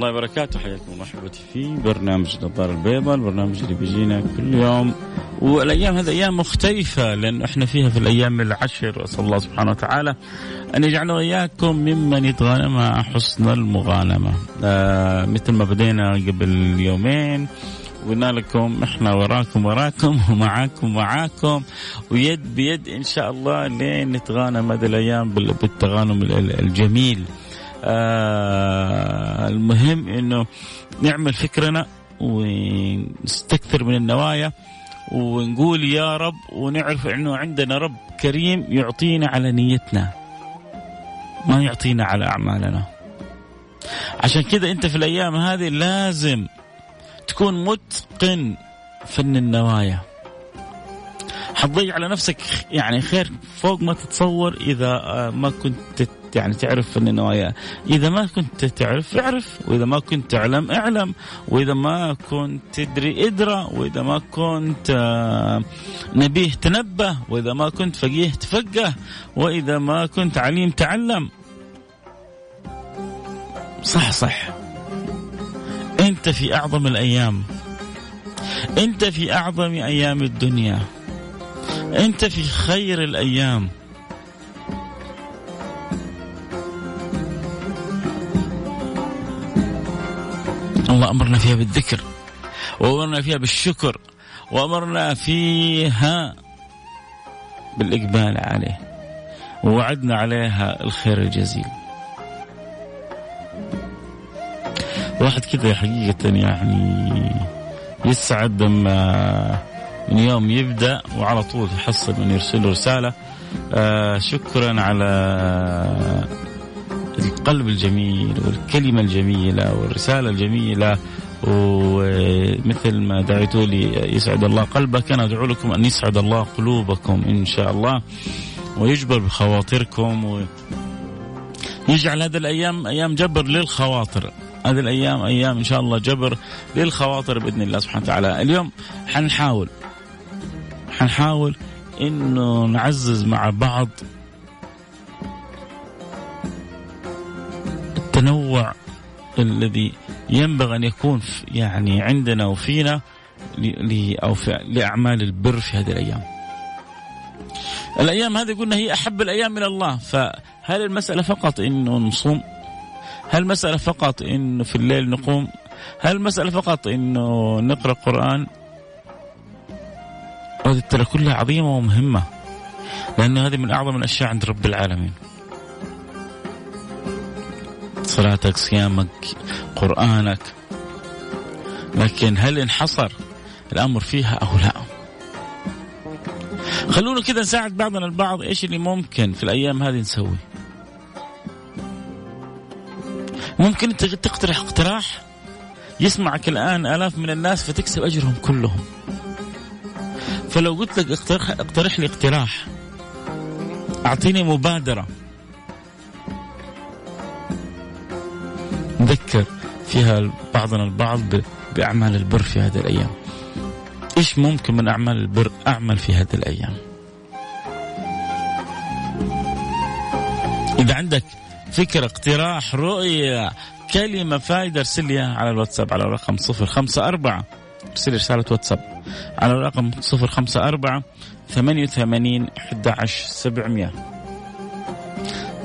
الله وبركاته. حياكم الله أحبتي في برنامج النظارة البيضاء البرنامج اللي بيجينا كل يوم. والأيام هذه أيام مختلفة لأنه إحنا فيها في الأيام العشر. أسأل الله سبحانه وتعالى أن يجعلنا وإياكم ممن يتغانم مع حسن المغانمة. آه مثل ما بدينا قبل يومين قلنا لكم إحنا وراكم وراكم ومعاكم معاكم. ويد بيد إن شاء الله لين نتغانم هذه الأيام بالتغانم الجميل. آه المهم إنه نعمل فكرنا ونستكثر من النوايا ونقول يا رب ونعرف إنه عندنا رب كريم يعطينا على نيتنا ما يعطينا على أعمالنا. عشان كذا أنت في الأيام هذه لازم تكون متقن فن النوايا. حتضيع على نفسك يعني خير فوق ما تتصور إذا ما كنت يعني تعرف فن النوايا إذا ما كنت تعرف اعرف. وإذا ما كنت تعلم أعلم. وإذا ما كنت تدري ادرى. وإذا ما كنت نبيه تنبه. وإذا ما كنت فقيه تفقه. وإذا ما كنت عليم تعلم. صح صح. أنت في أعظم الأيام. أنت في أعظم أيام الدنيا. أنت في خير الأيام. الله أمرنا فيها بالذكر وأمرنا فيها بالشكر وأمرنا فيها بالإقبال عليه ووعدنا عليها الخير الجزيل. واحد كذا حقيقة يعني يسعد لما من يوم يبدأ وعلى طول يحصل من يرسل له رسالة آه شكرا على القلب الجميل والكلمة الجميلة والرسالة الجميلة. ومثل ما دعيتوا لي يسعد الله قلبك. أنا أدعو لكم أن يسعد الله قلوبكم إن شاء الله. ويجبر بخواطركم. ويجعل هذه الأيام أيام جبر للخواطر. هذه الأيام أيام إن شاء الله جبر للخواطر بإذن الله سبحانه وتعالى. اليوم حنحاول حنحاول إنه نعزز مع بعض التنوع الذي ينبغي أن يكون يعني عندنا وفينا أو في لأعمال البر في هذه الأيام. الأيام هذه قلنا هي أحب الأيام إلى الله، فهل المسألة فقط انه نصوم؟ هل المسألة فقط انه في الليل نقوم؟ هل المسألة فقط انه نقرأ قرآن؟ هذه ترى كلها عظيمة ومهمة. لأنه هذه من أعظم الأشياء عند رب العالمين. صلاتك صيامك قرآنك. لكن هل انحصر الأمر فيها أو لا؟ خلونا كذا نساعد بعضنا البعض إيش اللي ممكن في الأيام هذه نسوي؟ ممكن أنت تقترح اقتراح يسمعك الآن آلاف من الناس فتكسب أجرهم كلهم. فلو قلت لك اقترح, اقترح لي اقتراح أعطيني مبادرة. نذكر فيها بعضنا البعض بأعمال البر في هذه الأيام. إيش ممكن من أعمال البر أعمل في هذه الأيام؟ إذا عندك فكرة اقتراح رؤية كلمة فائدة ارسل لي على الواتساب على الرقم 054 ارسل رسالة واتساب على الرقم 054 88 11 700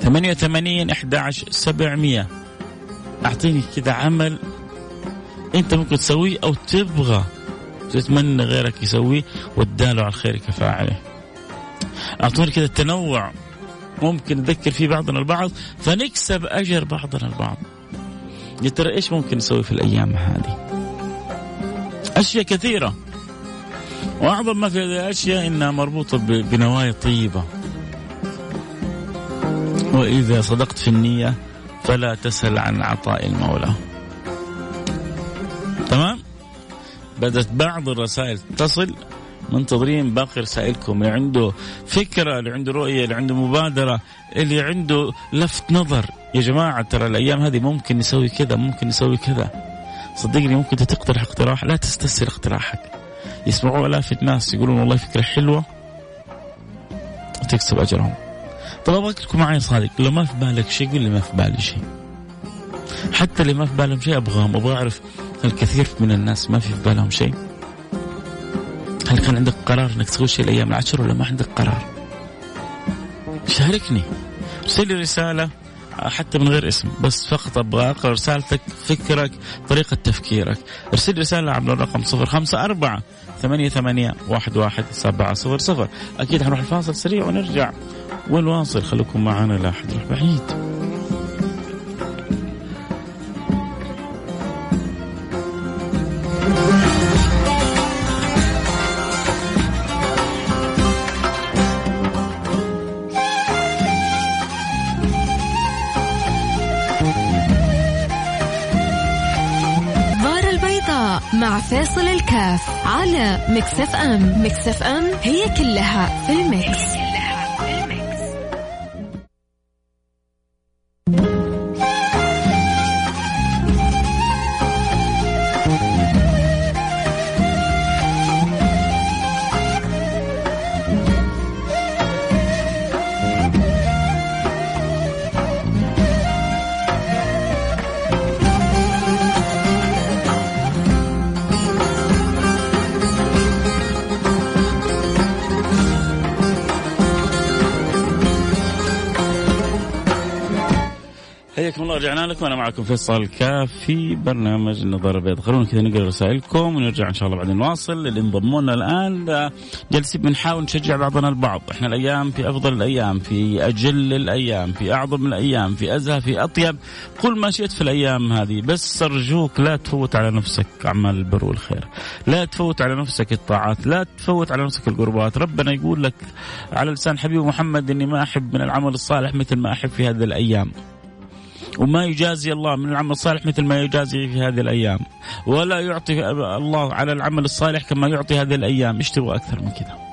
88 11 700 أعطيني كذا عمل أنت ممكن تسويه أو تبغى. تتمنى غيرك يسويه وتداله على الخير كفاعله أعطوني كذا التنوع. ممكن نذكر فيه بعضنا البعض. فنكسب أجر بعضنا البعض. يا ترى إيش ممكن نسوي في الأيام هذه؟ أشياء كثيرة. وأعظم ما في هذه الأشياء إنها مربوطة بنوايا طيبة. وإذا صدقت في النية فلا تسل عن عطاء المولى. تمام؟ بدأت بعض الرسائل تصل منتظرين باقي رسائلكم. اللي عنده فكرة اللي عنده رؤية اللي عنده مبادرة اللي عنده لفت نظر. يا جماعة ترى الأيام هذه ممكن نسوي كذا ممكن نسوي كذا. صدقني ممكن تقترح اقتراح. لا تستسهل اقتراحك. يسمعوا آلاف الناس يقولون والله فكرة حلوة. وتكسب أجرهم. طب أبغى تكون معي صادق لو ما في بالك شيء قول لي ما في بالي شيء. حتى اللي ما في بالهم شيء أبغاهم. أبغى أعرف الكثير من الناس ما في في بالهم شيء. هل كان عندك قرار إنك تسوي شيء الأيام العشر ولا ما عندك قرار؟ شاركني. ارسل لي رسالة حتى من غير اسم. بس فقط أبغى أقرأ رسالتك فكرك طريقة تفكيرك. ارسل رسالة عبر الرقم 054 ثمانية ثمانية واحد واحد سبعة صفر صفر. أكيد حنروح الفاصل سريع ونرجع. ونواصل خليكم معنا لا أحد يروح بعيد فاصل الكاف على مكسف ام مكسف ام هي كلها في المكس. رجعنا لكم أنا معكم فيصل كاف في برنامج النظاره البيضاء خلونا كذا نقرأ رسائلكم ونرجع إن شاء الله بعدين نواصل اللي انضموا لنا الآن جالسين بنحاول نشجع بعضنا البعض. إحنا الأيام في أفضل الأيام في أجل الأيام في أعظم الأيام في أزهى في أطيب. قل ما شئت في الأيام هذه بس أرجوك لا تفوت على نفسك اعمال البر والخير. لا تفوت على نفسك الطاعات لا تفوت على نفسك القربات. ربنا يقول لك على لسان حبيبه محمد إني ما أحب من العمل الصالح مثل ما أحب في هذه الأيام. وما يجازي الله من العمل الصالح مثل ما يجازي في هذه الأيام. ولا يعطي الله على العمل الصالح كما يعطي هذه الأيام. إيش تبغى أكثر من كذا.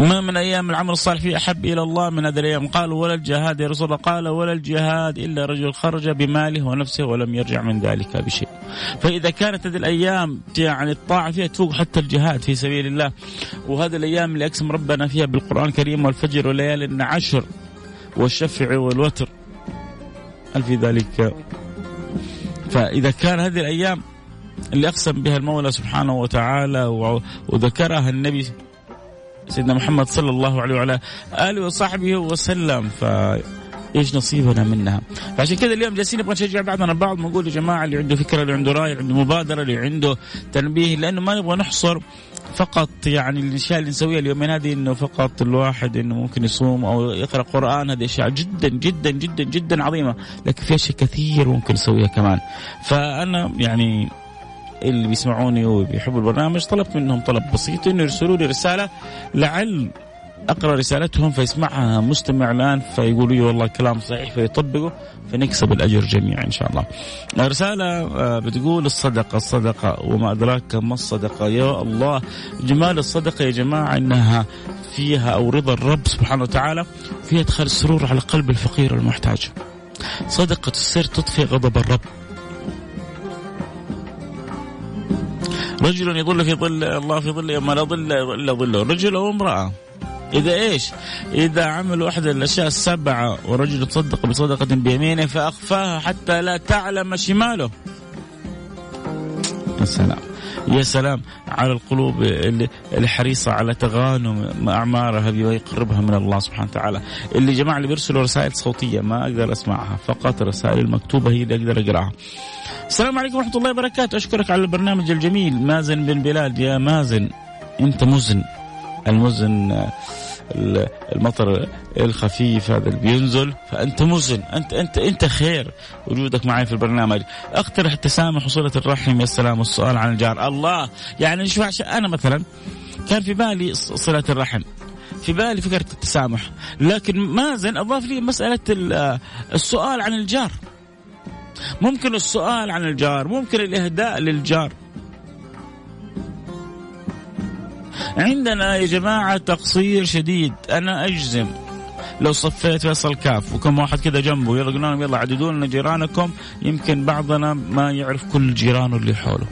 ما من أيام العمل الصالح فيه أحب إلى الله من هذه الأيام. قالوا ولا الجهاد يا رسول الله. قال ولا الجهاد إلا رجل خرج بماله ونفسه ولم يرجع من ذلك بشيء. فإذا كانت هذه الأيام يعني الطاعة فيها تفوق حتى الجهاد في سبيل الله. وهذه الأيام اللي أقسم ربنا فيها بالقرآن الكريم والفجر والليالي عشر والشفع والوتر. هل في ذلك. فإذا كان هذه الأيام اللي أقسم بها المولى سبحانه وتعالى وذكرها النبي سيدنا محمد صلى الله عليه وعلى آله وصحبه وسلم. ف إيش نصيبنا منها. فعشان كذا اليوم جالسين نبغى نشجع بعضنا البعض نقول يا جماعة اللي عنده فكرة اللي عنده رأي عنده مبادرة اللي عنده تنبيه لأنه ما نبغى نحصر فقط يعني الأشياء اللي نسويها اليومين هذه إنه فقط الواحد إنه ممكن يصوم أو يقرأ قرآن هذه أشياء جدا جدا جدا جدا عظيمة لكن في أشياء كثير ممكن نسويها كمان. فأنا يعني اللي بيسمعوني وبيحبوا البرنامج طلبت منهم طلب بسيط إنه يرسلوا لي رسالة لعل أقرأ رسالتهم فيسمعها مستمع الآن فيقولوا لي والله كلام صحيح فيطبقه فنكسب الأجر جميعا إن شاء الله. رسالة آه، بتقول الصدقة الصدقة وما أدراك ما الصدقة يا الله جمال الصدقة يا جماعة إنها فيها أو رضا الرب سبحانه وتعالى فيها ادخال السرور على قلب الفقير المحتاج. صدقة السر تطفئ غضب الرب. رجل يظل في ظل الله في ظل ما لا ظل إلا ظله، رجل أو امرأة إذا إيش؟ إذا عملوا أحد الأشياء السبعة ورجل تصدق بصدقة بيمينه فأخفاها حتى لا تعلم شماله. يا سلام. يا سلام على القلوب اللي, اللي حريصة على تغانم أعمارها ويقربها من الله سبحانه وتعالى. اللي جماعة اللي بيرسلوا رسائل صوتية ما أقدر أسمعها. فقط الرسائل المكتوبة هي اللي أقدر أقرأها. السلام عليكم ورحمة الله وبركاته. أشكرك على البرنامج الجميل. مازن بن بلال. يا مازن أنت مزن. المزن المطر الخفيف هذا اللي بينزل. فأنت مزن انت انت أنت خير. وجودك معي في البرنامج. أقترح التسامح وصله الرحم يا سلام والسؤال عن الجار. الله! يعني شو أنا مثلا كان في بالي صلة الرحم. في بالي فكرة التسامح. لكن مازن أضاف لي مسألة السؤال عن الجار. ممكن السؤال عن الجار ممكن الإهداء للجار. عندنا يا جماعة تقصير شديد. أنا أجزم. لو صفيت فيصل كاف وكم واحد كذا جنبه يلا قلنا لهم يلا عددوا لنا جيرانكم. يمكن بعضنا ما يعرف كل جيرانه اللي حوله.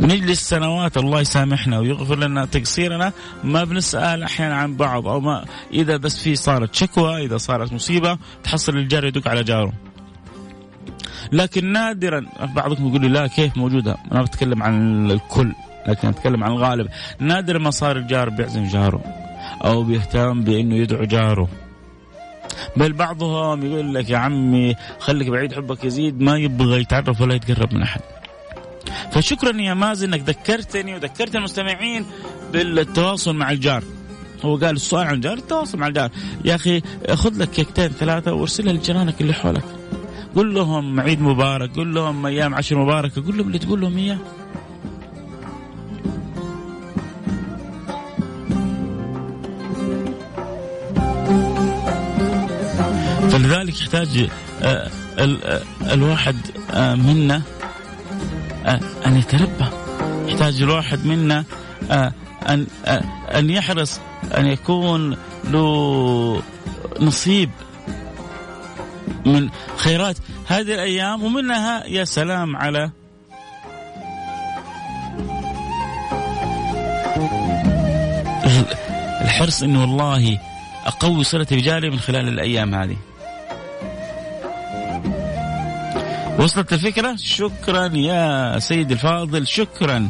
بنجلس سنوات الله يسامحنا ويغفر لنا تقصيرنا. ما بنسأل أحيانا عن بعض أو ما إذا بس في صارت شكوى إذا صارت مصيبة تحصل الجار يدق على جاره. لكن نادرا بعضكم يقول لي لا كيف موجودة؟ أنا بتكلم عن الكل. لكن اتكلم عن الغالب. نادر ما صار الجار بيعزم جاره أو بيهتم بإنه يدعو جاره. بل بعضهم يقول لك يا عمي خليك بعيد حبك يزيد ما يبغى يتعرف ولا يتقرب من أحد. فشكرا يا مازن إنك ذكرتني وذكرت المستمعين بالتواصل مع الجار. هو قال السؤال عن الجار التواصل مع الجار. يا أخي خذ لك كيكتين ثلاثة وارسلها لجيرانك اللي حولك. قل لهم عيد مبارك قل لهم أيام عشر مباركه قل لهم اللي تقول لهم إياه. فلذلك يحتاج آه، آه، الواحد آه، منا أن يتربى يحتاج الواحد منا أن أن يحرص أن يكون له نصيب من خيرات هذه الأيام ومنها يا سلام على الحرص إنه والله أقوي صلتي بجاري من خلال الأيام هذه. وصلت الفكرة؟ شكرا يا سيد الفاضل شكرا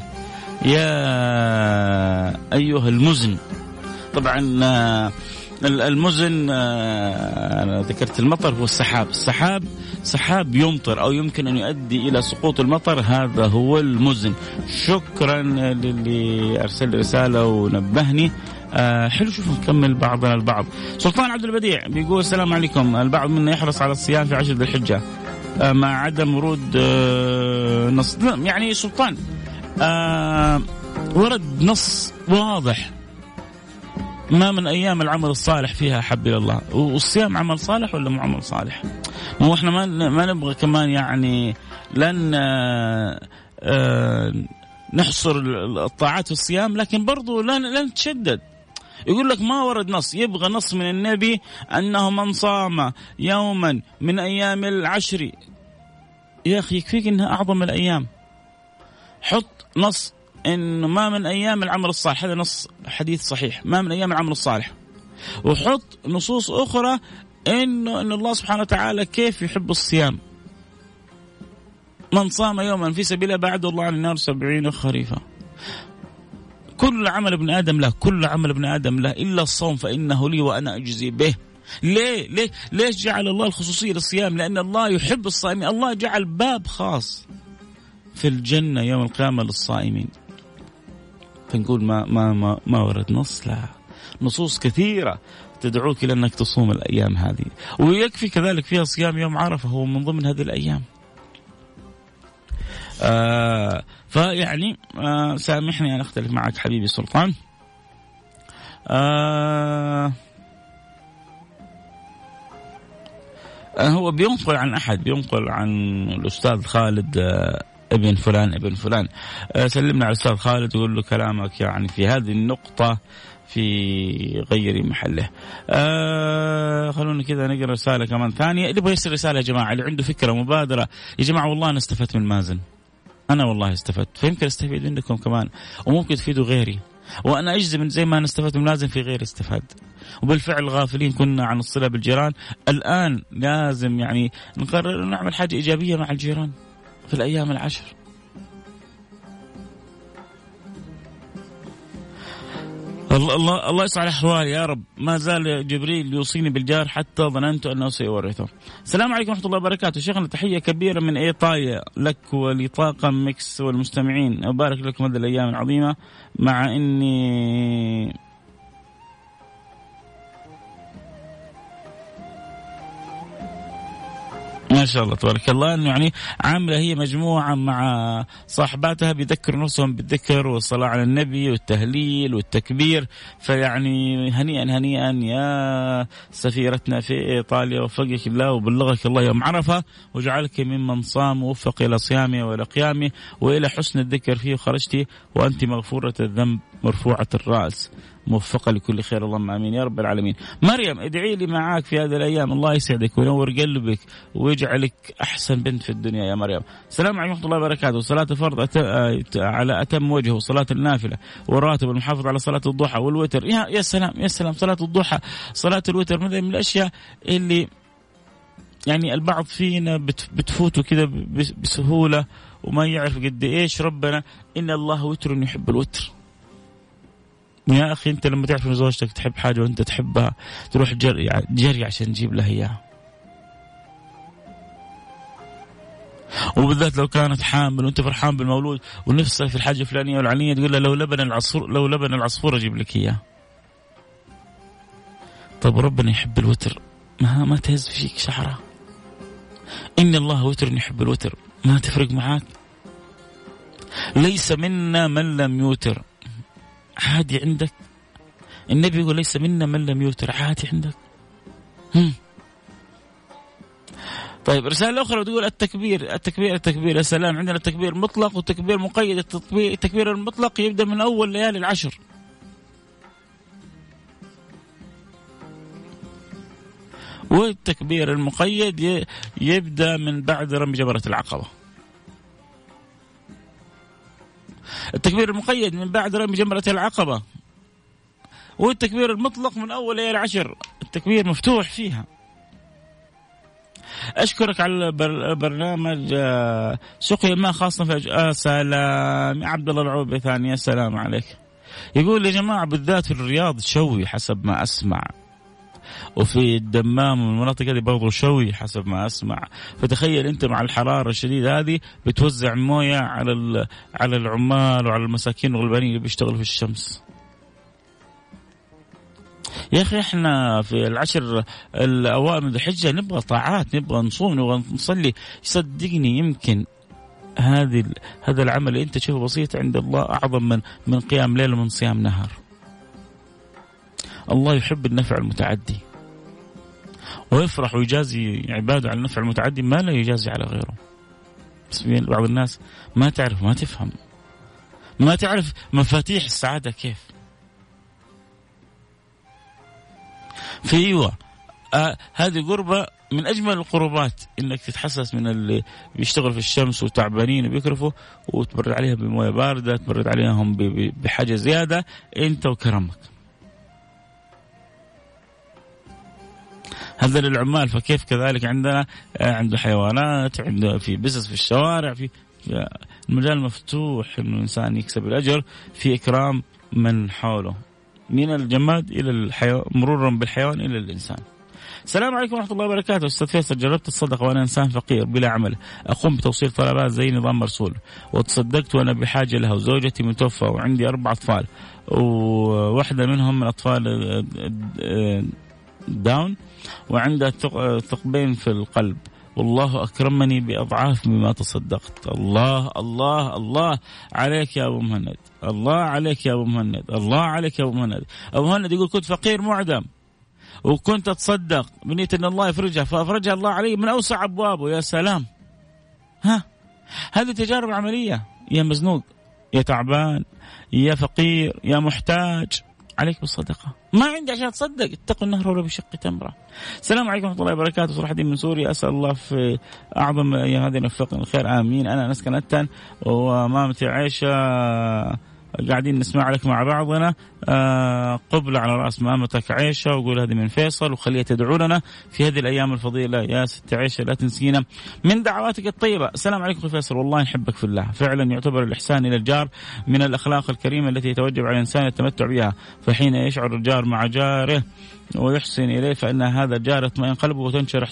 يا أيها المزن. طبعا آه، المزن آه، أنا ذكرت المطر هو السحاب. السحاب سحاب يمطر أو يمكن أن يؤدي إلى سقوط المطر هذا هو المزن. شكرا للي أرسل رسالة ونبهني. آه حلو شوف نكمل بعضنا البعض. سلطان عبد البديع بيقول السلام عليكم. البعض منا يحرص على الصيام في عشر ذي الحجة. مع عدم ورود آه، نص. يعني سلطان آه، ورد نص واضح ما من أيام العمل الصالح فيها احب إلى الله والصيام عمل صالح ولا مو عمل صالح؟ مو إحنا ما ما نبغى كمان يعني لن نحصر الطاعات في الصيام لكن برضو لا لا نتشدد يقول لك ما ورد نص يبغى نص من النبي أنه من صام يوما من أيام العشر. يا أخي يكفيك أنها أعظم الأيام. حط نص إنه ما من أيام العمل الصالح. هذا نص حديث صحيح. ما من أيام العمل الصالح. وحط نصوص أخرى إنه ان الله سبحانه وتعالى كيف يحب الصيام. من صام يوما في سبيله بعد الله عن النار سبعين خريفا كل عمل ابن آدم له كل عمل ابن آدم له إلا الصوم فإنه لي وأنا أجزي به. ليه؟ ليه؟ ليش جعل الله الخصوصية للصيام؟ لأن الله يحب الصائمين. الله جعل باب خاص في الجنة يوم القيامة للصائمين. فنقول ما ما ما, ما ورد نص لا. نصوص كثيرة تدعوك إلى أنك تصوم الأيام هذه. ويكفي كذلك فيها صيام يوم عرفة هو من ضمن هذه الأيام. آه فيعني آه سامحني أن أختلف معك حبيبي سلطان. آه هو بينقل عن أحد بينقل عن الأستاذ خالد آه ابن فلان ابن فلان. آه سلمنا على الأستاذ خالد وقول له كلامك يعني في هذه النقطة في غير محله. آه خلونا كذا نقرأ رسالة كمان ثانية. اللي يبغى يرسل رسالة يا جماعة اللي عنده فكرة مبادرة. يا جماعة والله أنا استفدت من مازن أنا والله استفدت. فيمكن أستفيد منكم كمان. وممكن تفيدوا غيري. وأنا أجزم زي ما أنا استفدت من لازم في غيري استفاد. وبالفعل غافلين كنا عن الصلة بالجيران. الآن لازم يعني نقرر نعمل حاجة إيجابية مع الجيران في الأيام العشر. الله الله الله يصلح احوالي يا رب. ما زال جبريل يوصيني بالجار حتى ظننت أنه سيورثه. السلام عليكم ورحمة الله وبركاته، شيخنا تحية كبيرة من إيطاليا لك ولطاقم ميكس والمستمعين، أبارك لكم هذه الأيام العظيمة. مع إني ما شاء الله تبارك الله. إنه يعني عاملة هي مجموعة مع صاحباتها بيذكروا نفسهم بالذكر والصلاة على النبي والتهليل والتكبير. فيعني هنيئا هنيئا يا سفيرتنا في إيطاليا وفقك الله وبلغك الله يوم عرفة وجعلك ممن صام ووفق إلى صيامه وإلى قيامه وإلى حسن الذكر فيه خرجتي وأنت مغفورة الذنب مرفوعة الرأس. موفقة لكل خير. اللهم آمين. يا رب العالمين. مريم ادعي لي معاك في هذه الأيام. الله يسعدك وينور قلبك ويجعلك أحسن بنت في الدنيا. يا مريم. السلام عليكم ورحمة الله وبركاته، صلاة الفرض أت... على أتم وجه وصلاه النافلة والراتب والمحافظه على صلاة الضحى والوتر. يا يا سلام يا سلام. صلاة الضحى صلاة الوتر. من الأشياء اللي يعني البعض فينا بتفوته كذا بسهولة وما يعرف قد إيش. ربنا إن الله وتر يحب الوتر. يا أخي أنت لما تعرف إن زوجتك تحب حاجة وأنت تحبها تروح جري, جري عشان تجيب لها إياها. وبالذات لو كانت حامل وأنت فرحان بالمولود ونفسها في الحاجة الفلانية والعلانيه تقول لها لو لبن العصفور لو لبن العصفور أجيب لك اياه. طيب ربنا يحب الوتر ما ما تهز فيك شعرة. إن الله وتر يحب الوتر ما تفرق معاك. ليس منا من لم يوتر عادي عندك. النبي يقول ليس منا من لم يوتر عادي عندك. هم. طيب رسالة أخرى تقول التكبير التكبير التكبير. يا سلام عندنا التكبير مطلق والتكبير مقيد. التكبير, التكبير المطلق يبدأ من أول ليالي العشر. والتكبير المقيد يبدأ من بعد رمي جبرة العقبة. التكبير المقيد من بعد رمي جمرة العقبة. والتكبير المطلق من أول إلى العشر. التكبير مفتوح فيها. أشكرك على البرنامج آه، سقي الماء خاصة في آه سلام. عبد الله العوبي ثاني يا سلام عليك. يقول يا جماعة بالذات في الرياض شوي حسب ما أسمع. وفي الدمام والمناطق هذه برضو شوي حسب ما أسمع. فتخيل أنت مع الحرارة الشديدة هذه بتوزع موية على على العمال وعلى المساكين الغلبانين اللي بيشتغلوا في الشمس. يا أخي إحنا في العشر الأوائل من الحجة نبغى طاعات نبغى نصوم نبغى نصلي. صدقني يمكن هذه هذا العمل اللي أنت تشوفه بسيط عند الله أعظم من من قيام ليل ومن صيام نهار. الله يحب النفع المتعدي. ويفرح ويجازي عباده على النفع المتعدي ما لا يجازي على غيره. بس بعض الناس ما تعرف ما تفهم. ما تعرف مفاتيح السعادة كيف. في أيوه آه هذه قربة من أجمل القربات. إنك تتحسس من اللي بيشتغل في الشمس وتعبانين وبيكرفوا وتبرد عليهم بموية باردة تبرد عليهم بحاجة زيادة أنت وكرمك. هذا للعمال فكيف كذلك عندنا؟ آه، عنده حيوانات عنده في بزنس في الشوارع في المجال مفتوح إنه الإنسان يكسب الأجر في إكرام من حوله من الجماد إلى الحيوان مرورا بالحيوان إلى الإنسان. السلام عليكم ورحمة الله وبركاته. أستاذ فيصل جربت الصدقه وأنا إنسان فقير بلا عمل؟ أقوم بتوصيل طلبات زي نظام مرسول وتصدقت وأنا بحاجة لها وزوجتي متوفى وعندي أربع أطفال وواحدة منهم من أطفال آه، آه، داون وعنده ثقبين في القلب. والله أكرمني بأضعاف مما تصدقت. الله الله الله عليك يا أبو مهند. الله عليك يا أبو مهند. الله عليك يا أبو مهند. أبو مهند يقول كنت فقير معدم. وكنت أتصدق. بنية أن الله يفرجها. فأفرجها الله علي من أوسع أبوابه. يا سلام. ها؟ هذه تجارب عملية. يا مزنوق يا تعبان يا فقير يا محتاج. عليك بالصدقة. ما عندي عشان تصدق اتقوا النهر ولو بشق تمرة. السلام عليكم ورحمة الله وبركاته. صلاح الدين من سوريا. أسأل الله في أعظم أيام هذه يوفقنا الخير. آمين. أنا أنس كنتن ومامتي عائشة قاعدين نسمع لك مع بعضنا. آه قبلة على رأس مامتك عيشة وقول هذه من فيصل وخليها تدعو لنا في هذه الأيام الفضيلة. يا ست عيشة لا تنسينا. من دعواتك الطيبة. السلام عليكم أخي فيصل. والله نحبك في الله. فعلا يعتبر الإحسان إلى الجار من الأخلاق الكريمة التي يتوجب على الإنسان التمتع بها. فحين يشعر الجار مع جاره ويحسن إليه فإن هذا الجار يطمئن قلبه وتنشرح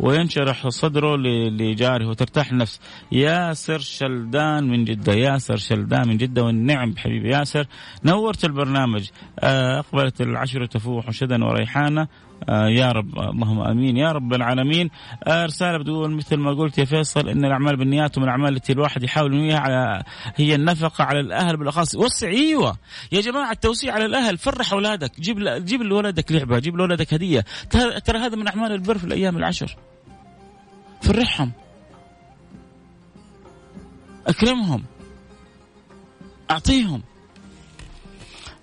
وينشرح صدره لجاره وترتاح النفس. ياسر شلدان من جدة ياسر شلدان من جدة والنعم نعم حبيبي ياسر. نورت البرنامج. آه، أقبلت العشر تفوح شدا وريحانة. يا رب اللهم آمين. يا رب العالمين آه رسالة بتقول مثل ما قلت يا فيصل إن الأعمال بالنيات ومن الأعمال التي الواحد يحاول ينويها على هي النفقة على الأهل بالأخص. وسع أيوه. يا جماعة التوسيع على الأهل فرح أولادك جيب جيب لولدك لعبة جيب لولدك هدية. ترى هذا من أعمال البر في الأيام العشر. فرحهم. أكرمهم. أعطيهم.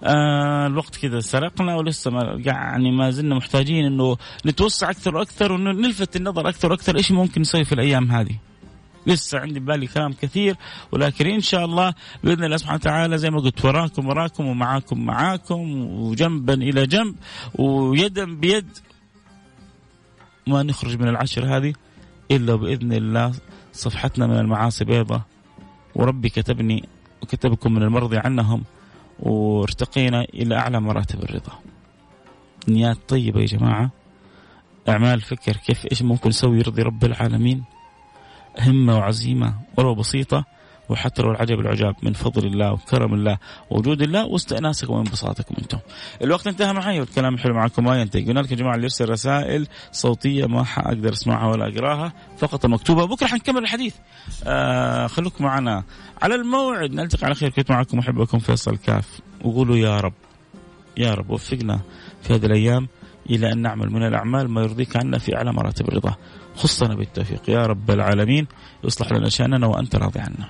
آه الوقت كذا سرقنا ولسه ما يعني ما زلنا محتاجين إنه نتوسع أكثر وأكثر ونلفت النظر أكثر وأكثر إيش ممكن نسوي في الأيام هذه. لسه عندي بالي كلام كثير ولكن إن شاء الله بإذن الله سبحانه وتعالى زي ما قلت وراكم وراكم ومعاكم معاكم وجنبا إلى جنب ويدا بيد. ما نخرج من العشر هذه إلا بإذن الله صفحتنا من المعاصي بيضة وربي كتبني وكتبكم من المرضي عنهم. وارتقينا إلى أعلى مراتب الرضا. نيات طيبة يا جماعة. أعمال فكر كيف إيش ممكن نسوي يرضي رب العالمين. همة وعزيمة ولو بسيطة. وحتى لو العجب العجاب من فضل الله وكرم الله ووجود الله واستئناسكم وانبساطكم أنتم. الوقت انتهى معي والكلام حلو معكم ما ينتهي، قلنا لكم يا جماعة اللي يرسل رسائل صوتية ما حاقدر أسمعها ولا أقراها. فقط المكتوبه، بكرة حنكمل الحديث. آه خلوكم معنا. على الموعد نلتقي على خير. كنت معكم أحبكم فيصل كاف. وقولوا يا رب. يا رب وفقنا في هذه الأيام إلى أن نعمل من الأعمال ما يرضيك عنا في أعلى مراتب الرضا. خصنا بالتوفيق يا رب العالمين يصلح لنا شأننا وأنت راضي عنا.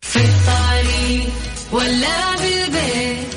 في الطريق ولا